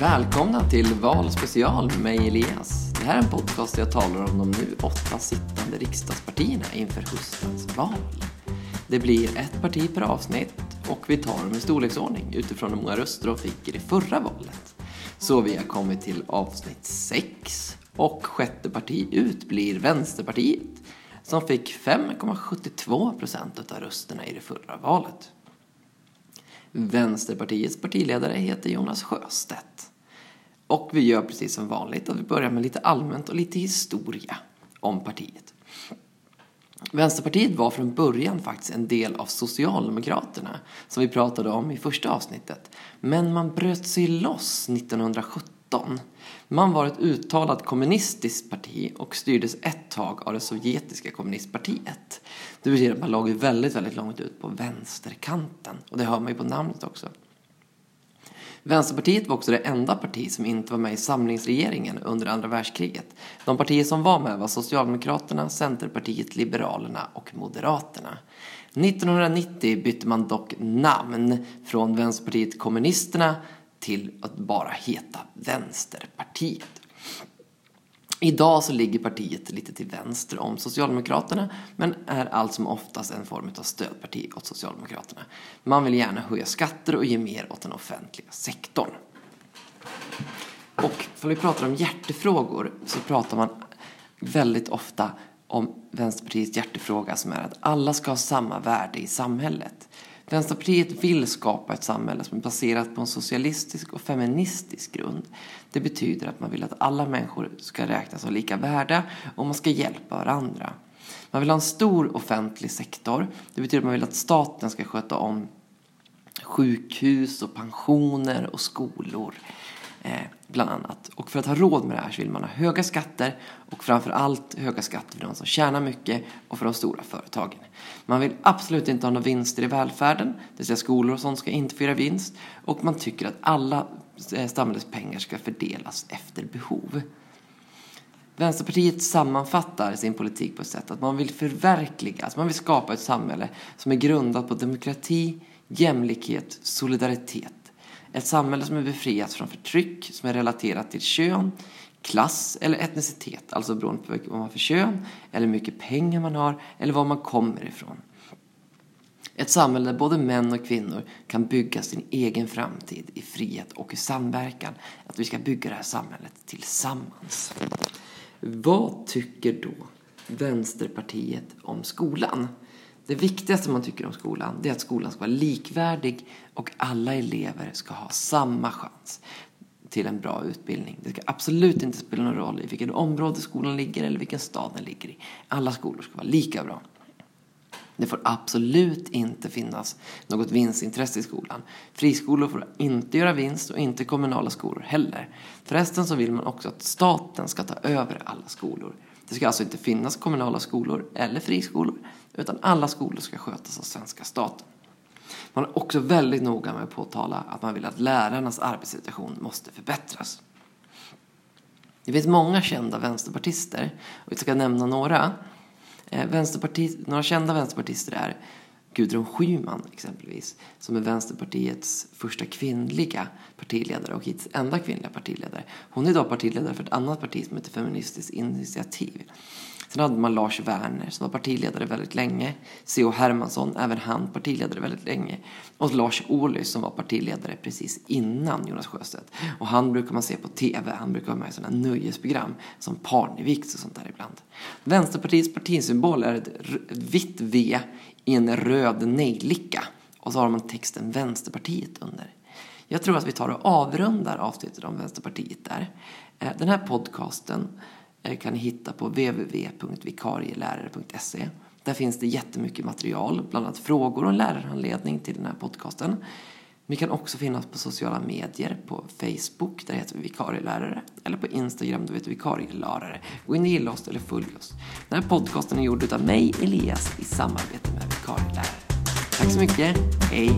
Välkomna till Val special med mig Elias. Det här är en podcast där jag talar om de nu åtta sittande riksdagspartierna inför höstens val. Det blir ett parti per avsnitt och vi tar dem i storleksordning utifrån hur många röster de fick i det förra valet. Så vi har kommit till avsnitt 6 och sjätte parti ut blir Vänsterpartiet som fick 5,72 procent av rösterna i det förra valet. Vänsterpartiets partiledare heter Jonas Sjöstedt. Och vi gör precis som vanligt att vi börjar med lite allmänt och lite historia om partiet. Vänsterpartiet var från början faktiskt en del av Socialdemokraterna som vi pratade om i första avsnittet. Men man bröt sig loss 1917. Man var ett uttalat kommunistiskt parti och styrdes ett tag av det sovjetiska kommunistpartiet. Det betyder att man låg väldigt, väldigt långt ut på vänsterkanten. Och det hör man ju på namnet också. Vänsterpartiet var också det enda parti som inte var med i samlingsregeringen under andra världskriget. De partier som var med var Socialdemokraterna, Centerpartiet, Liberalerna och Moderaterna. 1990 bytte man dock namn från Vänsterpartiet kommunisterna till att bara heta Vänsterpartiet. Idag så ligger partiet lite till vänster om Socialdemokraterna men är allt som oftast en form av stödparti åt Socialdemokraterna. Man vill gärna höja skatter och ge mer åt den offentliga sektorn. Och om vi pratar om hjärtefrågor så pratar man väldigt ofta om Vänsterpartiets hjärtefråga som är att alla ska ha samma värde i samhället. Vänsterpartiet vill skapa ett samhälle som är baserat på en socialistisk och feministisk grund. Det betyder att man vill att alla människor ska räknas som lika värda och man ska hjälpa varandra. Man vill ha en stor offentlig sektor. Det betyder att man vill att staten ska sköta om sjukhus och pensioner och skolor. Eh, bland annat. Och för att ha råd med det här så vill man ha höga skatter och framför allt höga skatter för de som tjänar mycket och för de stora företagen. Man vill absolut inte ha några vinster i välfärden, det vill säga skolor och sånt ska inte få göra vinst. Och man tycker att alla eh, samhällets pengar ska fördelas efter behov. Vänsterpartiet sammanfattar sin politik på ett sätt att man vill förverkliga, alltså man vill skapa ett samhälle som är grundat på demokrati, jämlikhet, solidaritet ett samhälle som är befriat från förtryck som är relaterat till kön, klass eller etnicitet, alltså beroende på vad man har för kön, eller hur mycket pengar man har, eller var man kommer ifrån. Ett samhälle där både män och kvinnor kan bygga sin egen framtid i frihet och i samverkan. Att vi ska bygga det här samhället tillsammans. Vad tycker då Vänsterpartiet om skolan? Det viktigaste man tycker om skolan det är att skolan ska vara likvärdig och alla elever ska ha samma chans till en bra utbildning. Det ska absolut inte spela någon roll i vilket område skolan ligger eller vilken stad den ligger i. Alla skolor ska vara lika bra. Det får absolut inte finnas något vinstintresse i skolan. Friskolor får inte göra vinst och inte kommunala skolor heller. Förresten så vill man också att staten ska ta över alla skolor. Det ska alltså inte finnas kommunala skolor eller friskolor utan alla skolor ska skötas av svenska staten. Man är också väldigt noga med att påtala att man vill att lärarnas arbetssituation måste förbättras. Det finns många kända vänsterpartister och jag ska nämna några. Eh, vänsterparti, några kända vänsterpartister är Gudrun Schyman exempelvis, som är Vänsterpartiets första kvinnliga partiledare och hittills enda kvinnliga partiledare. Hon är idag partiledare för ett annat parti som heter Feministiskt initiativ. Sen hade man Lars Werner som var partiledare väldigt länge. C.O. Hermansson, även han partiledare väldigt länge. Och Lars Ohly som var partiledare precis innan Jonas Sjöstedt. Och han brukar man se på TV, han brukar vara med i sådana nöjesprogram som Parneviks och sånt där ibland. Vänsterpartiets partisymbol är ett, vitt V i en röd nejlika. Och så har man texten Vänsterpartiet under. Jag tror att vi tar och avrundar avsnittet om Vänsterpartiet där. Eh, den här podcasten Eh, kan ni hitta på www.vikarielärare.se. Där finns det jättemycket material, bland annat frågor och lärarhandledning till den här podcasten. Vi kan också finnas på sociala medier, på Facebook, där heter vi vikarielärare, eller på Instagram, där heter vi vikarielärare. Gå in och gilla oss eller följ oss. Den här podcasten är gjord av mig, Elias, i samarbete med vikarielärare. Tack så mycket, hej!